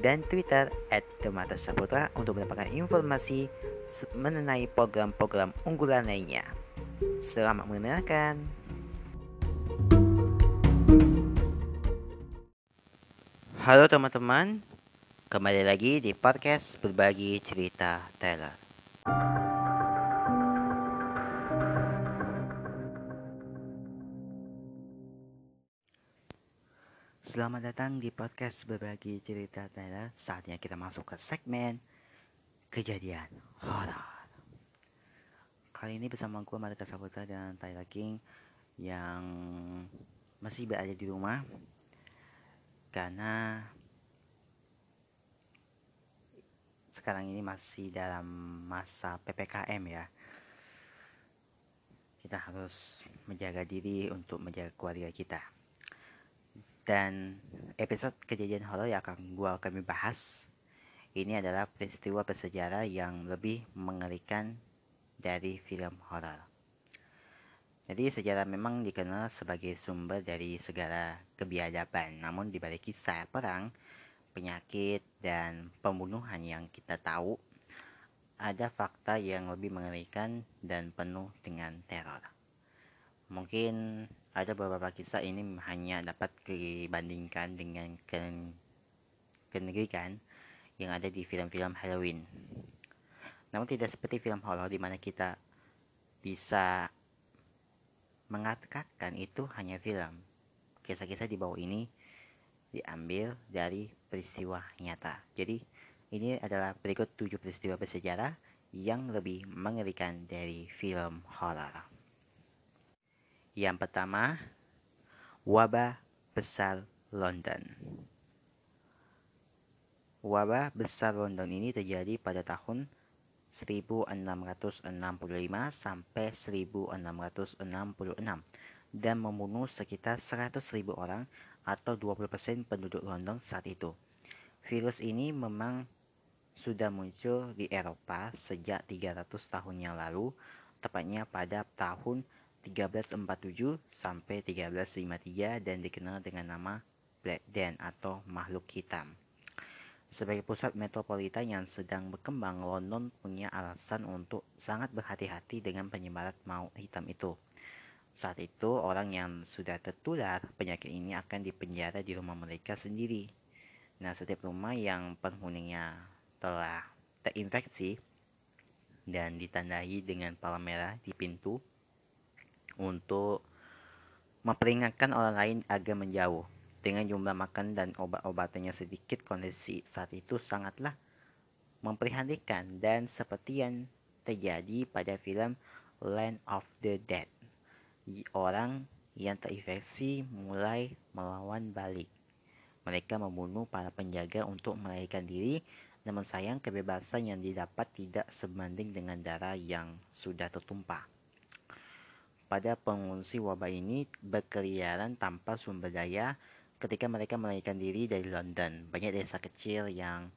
dan Twitter at Demata Saputra untuk mendapatkan informasi mengenai program-program unggulan lainnya. Selamat mendengarkan. Halo teman-teman, kembali lagi di podcast berbagi cerita Taylor. Selamat datang di podcast berbagi cerita Taylor. Saatnya kita masuk ke segmen kejadian horor. Kali ini bersama gue Marita Saputra dan Tyler King yang masih berada di rumah karena sekarang ini masih dalam masa PPKM ya. Kita harus menjaga diri untuk menjaga keluarga kita. Dan episode kejadian horor yang akan gua kami bahas ini adalah peristiwa bersejarah yang lebih mengerikan dari film horor. Jadi sejarah memang dikenal sebagai sumber dari segala kebiadaban. Namun di balik kisah perang, penyakit, dan pembunuhan yang kita tahu, ada fakta yang lebih mengerikan dan penuh dengan teror. Mungkin ada beberapa kisah ini hanya dapat dibandingkan dengan ken kenegrikan yang ada di film-film Halloween. Namun tidak seperti film horor di mana kita bisa mengatakan itu hanya film. Kisah-kisah di bawah ini diambil dari peristiwa nyata. Jadi ini adalah berikut tujuh peristiwa bersejarah yang lebih mengerikan dari film horor. Yang pertama, wabah besar London. Wabah besar London ini terjadi pada tahun 1665 sampai 1666 dan membunuh sekitar 100.000 orang atau 20% penduduk London saat itu. Virus ini memang sudah muncul di Eropa sejak 300 tahun yang lalu, tepatnya pada tahun 1347 sampai 1353 dan dikenal dengan nama Black Dan atau makhluk hitam. Sebagai pusat metropolitan yang sedang berkembang, London punya alasan untuk sangat berhati-hati dengan penyebaran maut hitam itu. Saat itu, orang yang sudah tertular penyakit ini akan dipenjara di rumah mereka sendiri. Nah, setiap rumah yang penghuninya telah terinfeksi dan ditandai dengan palang merah di pintu untuk memperingatkan orang lain agar menjauh. Dengan jumlah makan dan obat-obatannya sedikit, kondisi saat itu sangatlah memprihatinkan dan seperti yang terjadi pada film Land of the Dead. Orang yang terinfeksi mulai melawan balik. Mereka membunuh para penjaga untuk melarikan diri, namun sayang kebebasan yang didapat tidak sebanding dengan darah yang sudah tertumpah pada pengungsi wabah ini berkeliaran tanpa sumber daya ketika mereka melarikan diri dari London. Banyak desa kecil yang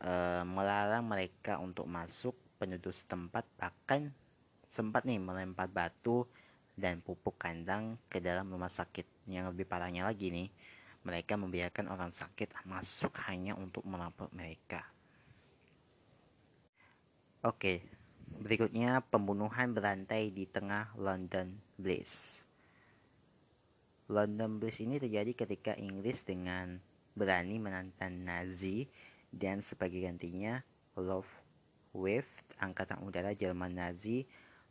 uh, melarang mereka untuk masuk penduduk setempat bahkan sempat nih melempar batu dan pupuk kandang ke dalam rumah sakit. Yang lebih parahnya lagi nih, mereka membiarkan orang sakit masuk hanya untuk melapor mereka. Oke, Berikutnya pembunuhan berantai di tengah London Bridge. London Bridge ini terjadi ketika Inggris dengan berani menantang Nazi dan sebagai gantinya Luftwaffe Angkatan Udara Jerman Nazi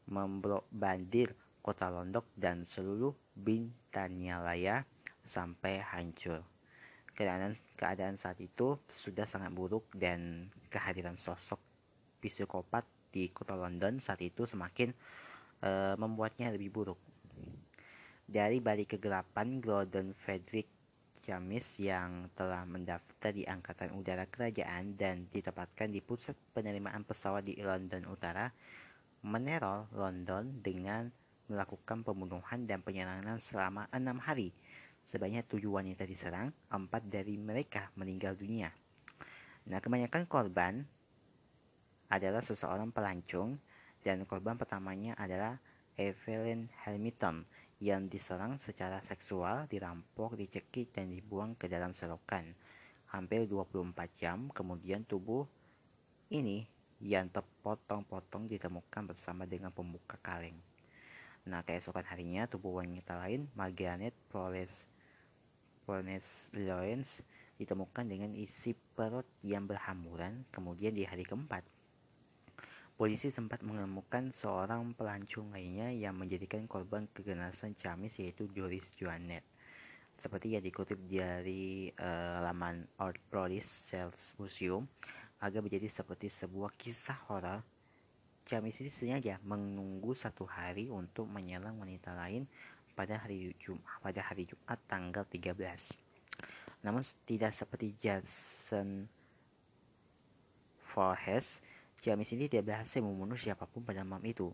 membandir kota London dan seluruh Britania Raya sampai hancur. Keadaan, keadaan saat itu sudah sangat buruk dan kehadiran sosok psikopat di kota London saat itu semakin uh, membuatnya lebih buruk. Dari balik kegelapan, Gordon Frederick Ciamis yang telah mendaftar di Angkatan Udara Kerajaan dan ditempatkan di pusat penerimaan pesawat di London Utara, meneror London dengan melakukan pembunuhan dan penyerangan selama enam hari. Sebanyak tujuh wanita diserang, empat dari mereka meninggal dunia. Nah, kebanyakan korban adalah seseorang pelancong dan korban pertamanya adalah Evelyn Hamilton yang diserang secara seksual, dirampok, dicekik, dan dibuang ke dalam selokan. Hampir 24 jam kemudian tubuh ini yang terpotong-potong ditemukan bersama dengan pembuka kaleng. Nah, keesokan harinya tubuh wanita lain, Margaret Flores Florence Lawrence, ditemukan dengan isi perut yang berhamburan. Kemudian di hari keempat, Polisi sempat menemukan seorang pelancong lainnya yang menjadikan korban keganasan Ciamis yaitu Joris Joanet. Seperti yang dikutip dari uh, laman Art Prolis Sales Museum, agak menjadi seperti sebuah kisah horor. Ciamis ini sengaja menunggu satu hari untuk menyerang wanita lain pada hari Jumat, pada hari Jumat tanggal 13. Namun tidak seperti Jason Voorhees Ciamis ini tidak berhasil membunuh siapa pun pada malam itu.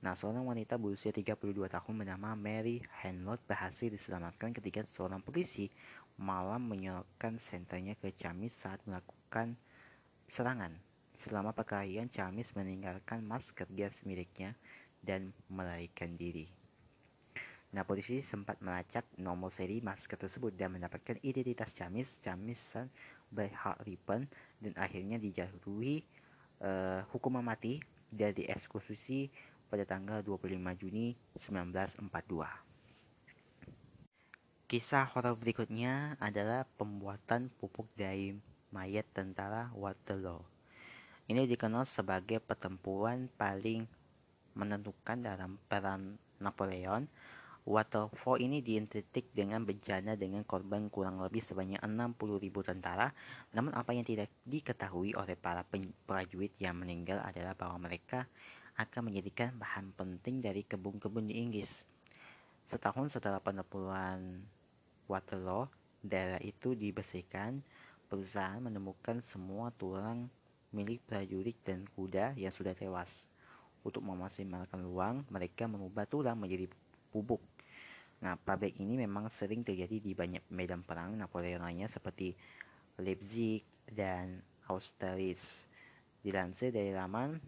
Nah, seorang wanita berusia 32 tahun bernama Mary Henlot berhasil diselamatkan ketika seorang polisi malam menyorotkan senternya ke Ciamis saat melakukan serangan. Selama perkelahian, Ciamis meninggalkan masker gas miliknya dan melarikan diri. Nah, polisi sempat melacak nomor seri masker tersebut dan mendapatkan identitas Ciamis, Ciamisan Berhak Ripen, dan akhirnya dijatuhi uh, hukuman mati dan dieksekusi pada tanggal 25 Juni 1942. Kisah horor berikutnya adalah pembuatan pupuk dari mayat tentara Waterloo. Ini dikenal sebagai pertempuran paling menentukan dalam perang Napoleon Waterfall ini diintetik dengan bencana dengan korban kurang lebih sebanyak 60.000 tentara. Namun apa yang tidak diketahui oleh para prajurit yang meninggal adalah bahwa mereka akan menjadikan bahan penting dari kebun-kebun di Inggris. Setahun setelah penempuran Waterloo, daerah itu dibersihkan. Perusahaan menemukan semua tulang milik prajurit dan kuda yang sudah tewas. Untuk memaksimalkan uang, mereka mengubah tulang menjadi bubuk. Nah, pabrik ini memang sering terjadi di banyak medan perang Napoleon lainnya seperti Leipzig dan Austerlitz. Dilansir dari laman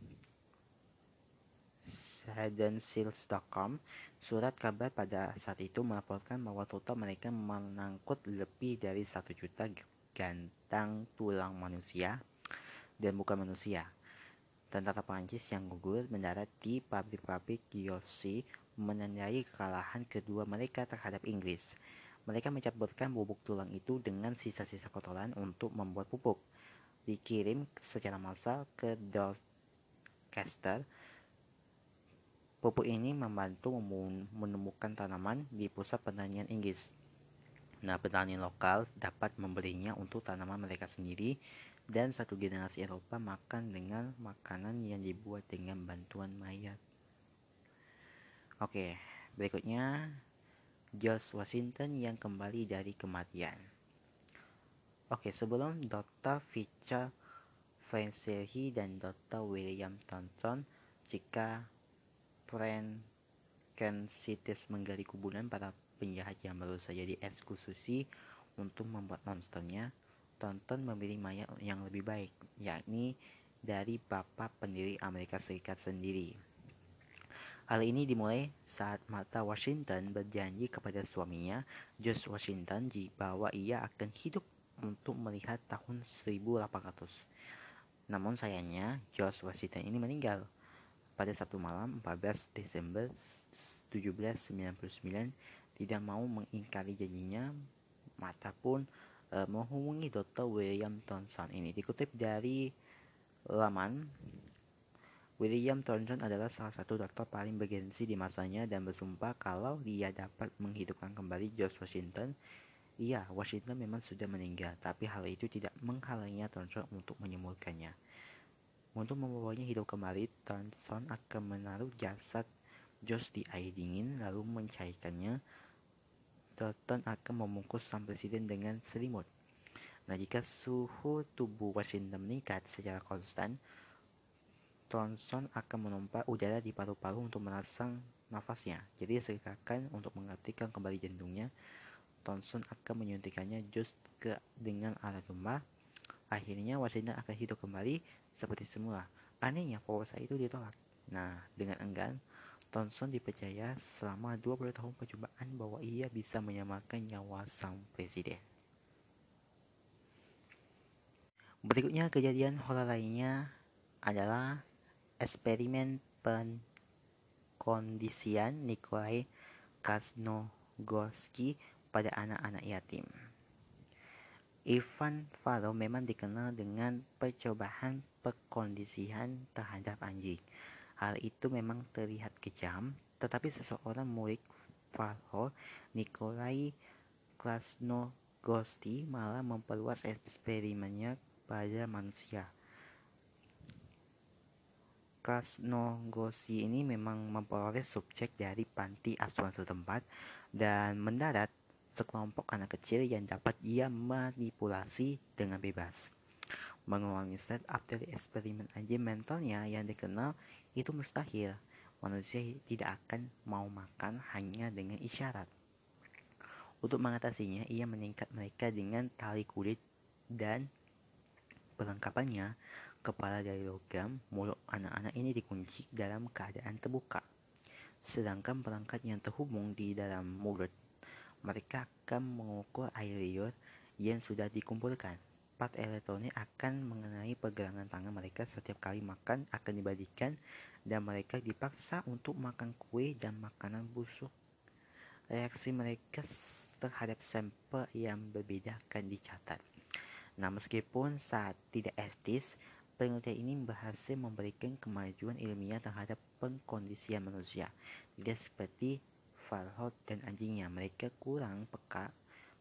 Seals.com, surat kabar pada saat itu melaporkan bahwa total mereka mengangkut lebih dari satu juta gantang tulang manusia dan bukan manusia. Tentara Prancis yang gugur mendarat di pabrik-pabrik Yossi menandai kekalahan kedua mereka terhadap Inggris. Mereka mencampurkan bubuk tulang itu dengan sisa-sisa kotoran untuk membuat pupuk. Dikirim secara massal ke Dorchester. Pupuk ini membantu menemukan tanaman di pusat pertanian Inggris. Nah, petani lokal dapat membelinya untuk tanaman mereka sendiri dan satu generasi Eropa makan dengan makanan yang dibuat dengan bantuan mayat. Oke, berikutnya George Washington yang kembali dari kematian. Oke, sebelum Dr. Fisher Francelli dan Dr. William Thompson jika Frankensitis menggali kuburan para penjahat yang baru saja dieksekusi untuk membuat monsternya, Tonton memilih mayat yang lebih baik, yakni dari bapak pendiri Amerika Serikat sendiri. Hal ini dimulai saat Martha Washington berjanji kepada suaminya, George Washington, bahwa ia akan hidup untuk melihat tahun 1800. Namun sayangnya, George Washington ini meninggal pada satu malam 14 Desember 1799 tidak mau mengingkari janjinya Martha pun e, menghubungi Dr. William Thomson ini dikutip dari laman William Thornton adalah salah satu dokter paling bergensi di masanya dan bersumpah kalau dia dapat menghidupkan kembali George Washington. Iya, Washington memang sudah meninggal, tapi hal itu tidak menghalanginya Thornton untuk menyembuhkannya. Untuk membawanya hidup kembali, Thornton akan menaruh jasad George di air dingin lalu mencairkannya Dalton akan membungkus sang presiden dengan selimut. Nah, jika suhu tubuh Washington meningkat secara konstan, Thomson akan menumpas udara di paru-paru untuk merangsang nafasnya. Jadi silakan untuk mengaktifkan kembali jantungnya. Thomson akan menyuntikannya jus ke dengan alat domba. Akhirnya Washington akan hidup kembali seperti semula. Anehnya proposal itu ditolak. Nah, dengan enggan, Thomson dipercaya selama 20 tahun percobaan bahwa ia bisa menyelamatkan nyawa sang presiden. Berikutnya kejadian horor lainnya adalah eksperimen pengkondisian Nikolai Krasnogorski pada anak-anak yatim. Ivan Faro memang dikenal dengan percobaan pengkondisian terhadap anjing. Hal itu memang terlihat kejam, tetapi seseorang murid Farho, Nikolai Krasnogorski malah memperluas eksperimennya pada manusia. Krasnogorski ini memang memperoleh subjek dari panti asuhan setempat dan mendarat sekelompok anak kecil yang dapat ia manipulasi dengan bebas. Mengulangi setup dari eksperimen anjing mentalnya yang dikenal itu mustahil. Manusia tidak akan mau makan hanya dengan isyarat. Untuk mengatasinya, ia meningkat mereka dengan tali kulit dan perlengkapannya. Kepala dari logam, mulut anak-anak ini dikunci dalam keadaan terbuka. Sedangkan perangkat yang terhubung di dalam mulut, mereka akan mengukur air liur yang sudah dikumpulkan part elektronik akan mengenai pergelangan tangan mereka setiap kali makan akan dibadikan dan mereka dipaksa untuk makan kue dan makanan busuk. Reaksi mereka terhadap sampel yang berbeda akan dicatat. Nah, meskipun saat tidak etis, penelitian ini berhasil memberikan kemajuan ilmiah terhadap pengkondisian manusia. Tidak seperti Farhad dan anjingnya, mereka kurang peka.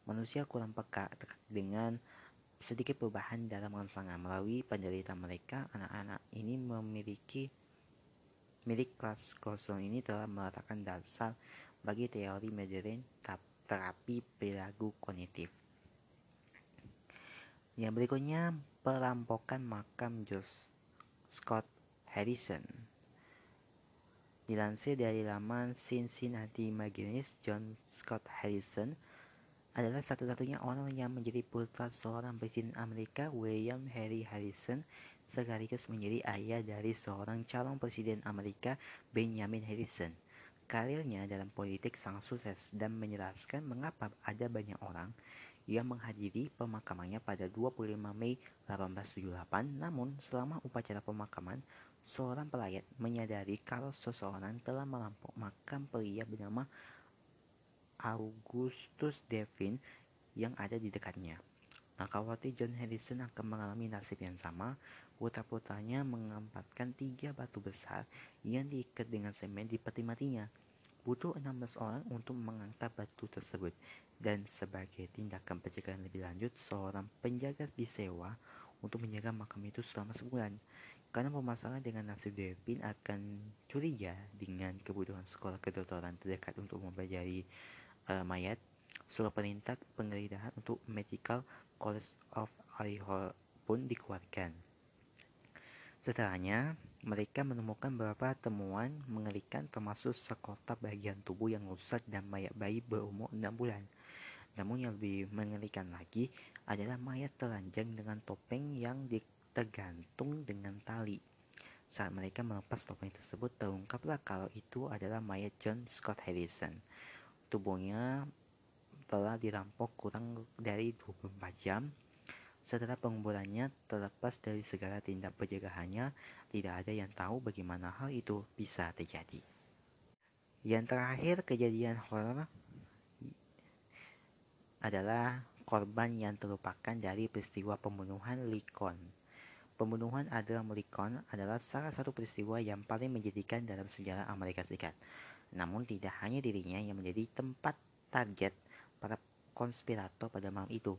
Manusia kurang peka dengan sedikit perubahan dalam rangsangan melalui penderita mereka anak-anak ini memiliki milik kelas kosong ini telah meletakkan dasar bagi teori modern terapi perilaku kognitif. Yang berikutnya perampokan makam George Scott Harrison. Dilansir dari laman Cincinnati Magazine, John Scott Harrison adalah satu-satunya orang yang menjadi putra seorang presiden Amerika William Henry Harrison sekaligus menjadi ayah dari seorang calon presiden Amerika Benjamin Harrison. Karirnya dalam politik sangat sukses dan menjelaskan mengapa ada banyak orang yang menghadiri pemakamannya pada 25 Mei 1878. Namun, selama upacara pemakaman, seorang pelayat menyadari kalau seseorang telah melampau makam pria bernama Augustus Devin yang ada di dekatnya. Khawatir John Harrison akan mengalami nasib yang sama, putra-putranya mengampatkan tiga batu besar yang diikat dengan semen di peti matinya. Butuh 16 orang untuk mengangkat batu tersebut, dan sebagai tindakan pencegahan lebih lanjut, seorang penjaga disewa untuk menjaga makam itu selama sebulan. Karena permasalahan dengan nasib Devin akan curiga dengan kebutuhan sekolah kedokteran terdekat untuk mempelajari uh, mayat, surat perintah penggeledahan untuk Medical College of Idaho pun dikeluarkan. Setelahnya, mereka menemukan beberapa temuan mengerikan termasuk sekotak bagian tubuh yang rusak dan mayat bayi berumur 6 bulan. Namun yang lebih mengerikan lagi adalah mayat telanjang dengan topeng yang tergantung dengan tali. Saat mereka melepas topeng tersebut, terungkaplah kalau itu adalah mayat John Scott Harrison tubuhnya telah dirampok kurang dari 24 jam. Setelah penguburannya terlepas dari segala tindak pencegahannya, tidak ada yang tahu bagaimana hal itu bisa terjadi. Yang terakhir kejadian horor adalah korban yang terlupakan dari peristiwa pembunuhan Lincoln. Pembunuhan Abraham Lincoln adalah salah satu peristiwa yang paling menjadikan dalam sejarah Amerika Serikat. Namun tidak hanya dirinya yang menjadi tempat target para konspirator pada malam itu.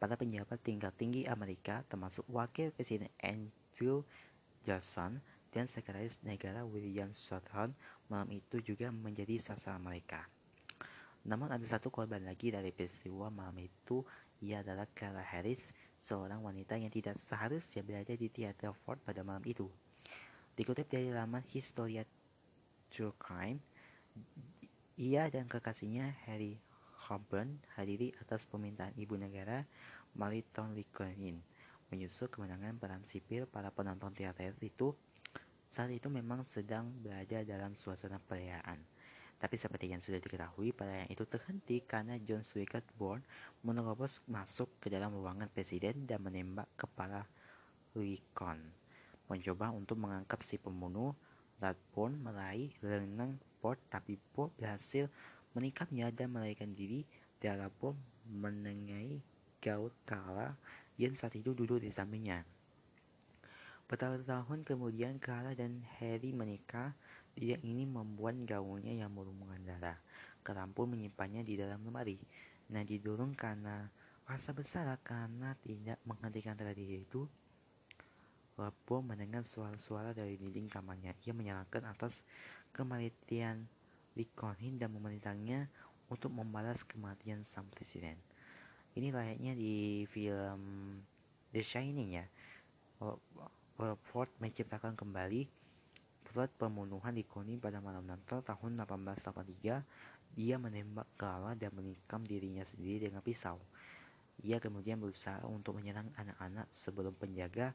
Para penjabat tingkat tinggi Amerika termasuk Wakil Presiden Andrew Johnson dan Sekretaris Negara William Shorthorn malam itu juga menjadi sasaran mereka. Namun ada satu korban lagi dari peristiwa malam itu, ia adalah Carla Harris, seorang wanita yang tidak seharusnya berada di teater Ford pada malam itu. Dikutip dari laman Historia True Crime, ia dan kekasihnya Harry Hopburn hadiri atas permintaan ibu negara Mariton Likonin menyusul kemenangan peran sipil para penonton teater itu saat itu memang sedang berada dalam suasana perayaan. Tapi seperti yang sudah diketahui, perayaan itu terhenti karena John Swigert Born menerobos masuk ke dalam ruangan presiden dan menembak kepala Lincoln. Mencoba untuk mengangkat si pembunuh, Radborn meraih renang Ford, tapi Ford berhasil menikapnya dan melarikan diri. Darabon menengahi Gaut Yang saat itu duduk di sampingnya. Bertahun-tahun kemudian, Clara dan Harry menikah dia ini membuat gaunnya yang berhubungan darah. Kerampun menyimpannya di dalam lemari. Nah didorong karena rasa bersalah karena tidak menghentikan tradisi itu. Rebo mendengar suara-suara dari dinding kamarnya. Ia menyalahkan atas kematian Lincoln dan memerintahnya untuk membalas kematian sang presiden. Ini layaknya di film The Shining ya. Ford menciptakan kembali Plot pembunuhan di Koni pada malam Natal tahun 1883, dia menembak Clara dan menikam dirinya sendiri dengan pisau. Ia kemudian berusaha untuk menyerang anak-anak sebelum penjaga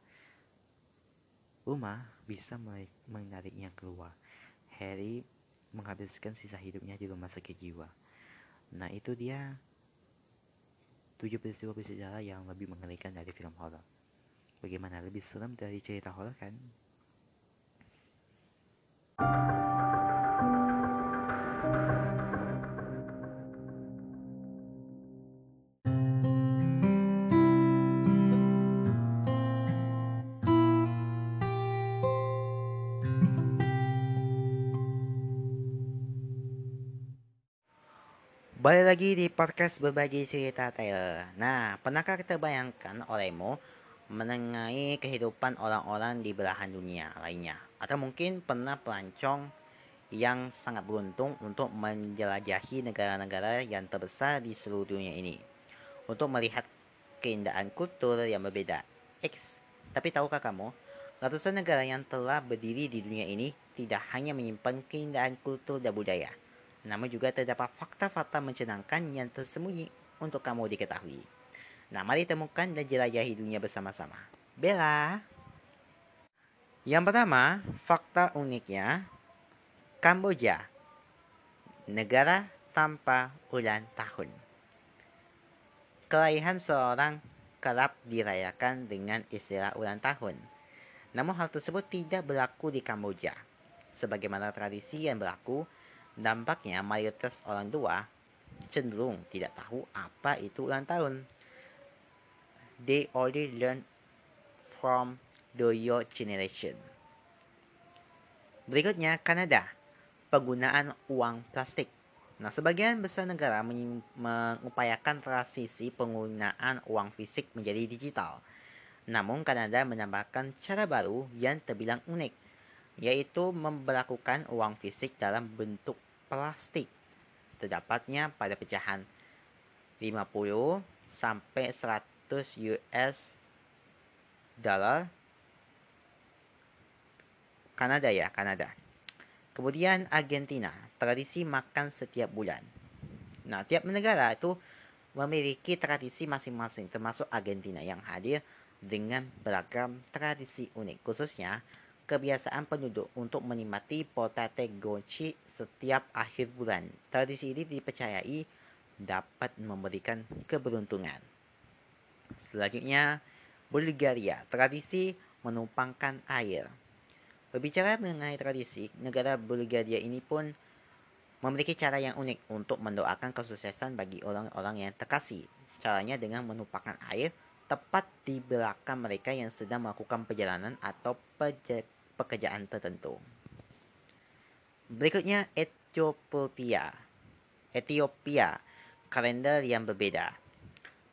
rumah bisa menariknya keluar. Harry menghabiskan sisa hidupnya di rumah sakit jiwa. Nah itu dia tujuh peristiwa bersejarah yang lebih mengerikan dari film horor. Bagaimana lebih serem dari cerita horor kan? Balik lagi di podcast berbagi cerita Taylor. Nah, pernahkah kita bayangkan olehmu menengahi kehidupan orang-orang di belahan dunia lainnya. Atau mungkin pernah pelancong yang sangat beruntung untuk menjelajahi negara-negara yang terbesar di seluruh dunia ini. Untuk melihat keindahan kultur yang berbeda. X. Tapi tahukah kamu, ratusan negara yang telah berdiri di dunia ini tidak hanya menyimpan keindahan kultur dan budaya, namun juga terdapat fakta-fakta mencenangkan yang tersembunyi untuk kamu diketahui. Nah, mari temukan dan jelajahi dunia bersama-sama. Bella. Yang pertama, fakta uniknya, Kamboja, negara tanpa ulang tahun. Kelahiran seorang kerap dirayakan dengan istilah ulang tahun. Namun hal tersebut tidak berlaku di Kamboja. Sebagaimana tradisi yang berlaku, dampaknya mayoritas orang tua cenderung tidak tahu apa itu ulang tahun they already learn from the your generation. Berikutnya, Kanada. Penggunaan uang plastik. Nah, sebagian besar negara mengupayakan transisi penggunaan uang fisik menjadi digital. Namun, Kanada menambahkan cara baru yang terbilang unik, yaitu memperlakukan uang fisik dalam bentuk plastik. Terdapatnya pada pecahan 50 sampai 100 US dollar Kanada ya, Kanada. Kemudian Argentina, tradisi makan setiap bulan. Nah, tiap negara itu memiliki tradisi masing-masing, termasuk Argentina yang hadir dengan beragam tradisi unik, khususnya kebiasaan penduduk untuk menikmati potate gochi setiap akhir bulan. Tradisi ini dipercayai dapat memberikan keberuntungan. Selanjutnya, Bulgaria, tradisi menumpangkan air. Berbicara mengenai tradisi, negara Bulgaria ini pun memiliki cara yang unik untuk mendoakan kesuksesan bagi orang-orang yang terkasih. Caranya dengan menumpahkan air tepat di belakang mereka yang sedang melakukan perjalanan atau pekerjaan tertentu. Berikutnya Ethiopia. Ethiopia, kalender yang berbeda.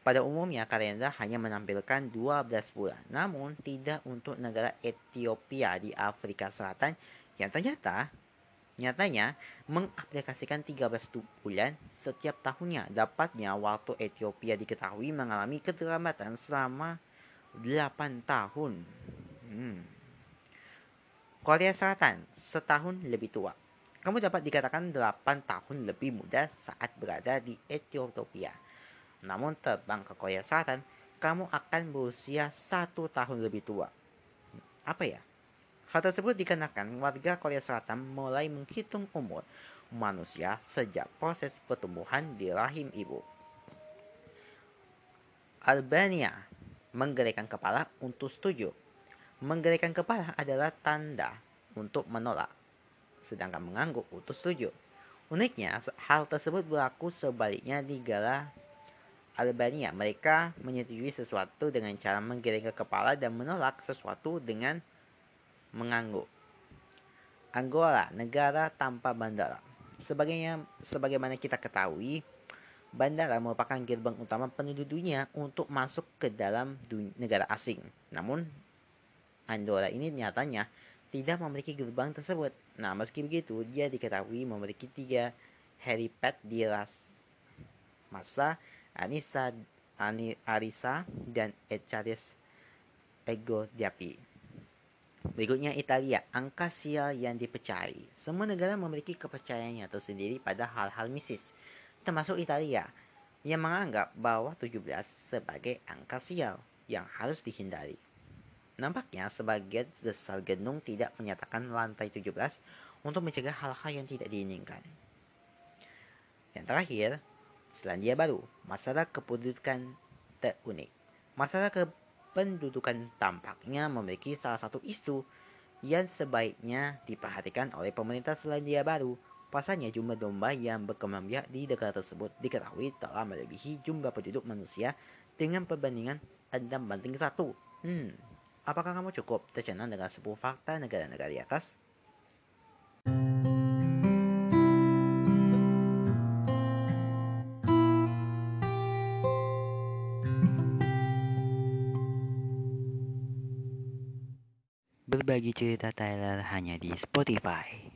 Pada umumnya kalender hanya menampilkan 12 bulan, namun tidak untuk negara Ethiopia di Afrika Selatan yang ternyata Nyatanya, mengaplikasikan 13 bulan setiap tahunnya dapatnya waktu Ethiopia diketahui mengalami keterlambatan selama 8 tahun. Hmm. Korea Selatan setahun lebih tua. Kamu dapat dikatakan 8 tahun lebih muda saat berada di Ethiopia. Namun terbang ke Korea Selatan, kamu akan berusia satu tahun lebih tua. Apa ya? Hal tersebut dikarenakan warga Korea Selatan mulai menghitung umur manusia sejak proses pertumbuhan di rahim ibu. Albania menggelengkan kepala untuk setuju. Menggelengkan kepala adalah tanda untuk menolak, sedangkan mengangguk untuk setuju. Uniknya, hal tersebut berlaku sebaliknya di negara Albania. Mereka menyetujui sesuatu dengan cara menggelengkan kepala dan menolak sesuatu dengan mengangguk. Angola, negara tanpa bandara. Sebagainya, sebagaimana kita ketahui, bandara merupakan gerbang utama penduduk dunia untuk masuk ke dalam negara asing. Namun, Angola ini nyatanya tidak memiliki gerbang tersebut. Nah, meski begitu, dia diketahui memiliki tiga helipad di ras masa Anissa, Ani, Arisa, dan Echaris Ego Diapi. Berikutnya Italia, angka sial yang dipercayai. Semua negara memiliki kepercayaannya tersendiri pada hal-hal mistis, termasuk Italia, yang menganggap bahwa 17 sebagai angka sial yang harus dihindari. Nampaknya sebagian besar gunung tidak menyatakan lantai 17 untuk mencegah hal-hal yang tidak diinginkan. Yang terakhir, Selandia Baru, masalah kependudukan terunik. Masalah ke pendudukan tampaknya memiliki salah satu isu yang sebaiknya diperhatikan oleh pemerintah Selandia Baru. Pasalnya jumlah domba yang berkembang biak di negara tersebut diketahui telah melebihi jumlah penduduk manusia dengan perbandingan 6 banding 1. Hmm, apakah kamu cukup tercengang dengan sebuah fakta negara-negara di atas? Berbagi cerita Tyler hanya di Spotify.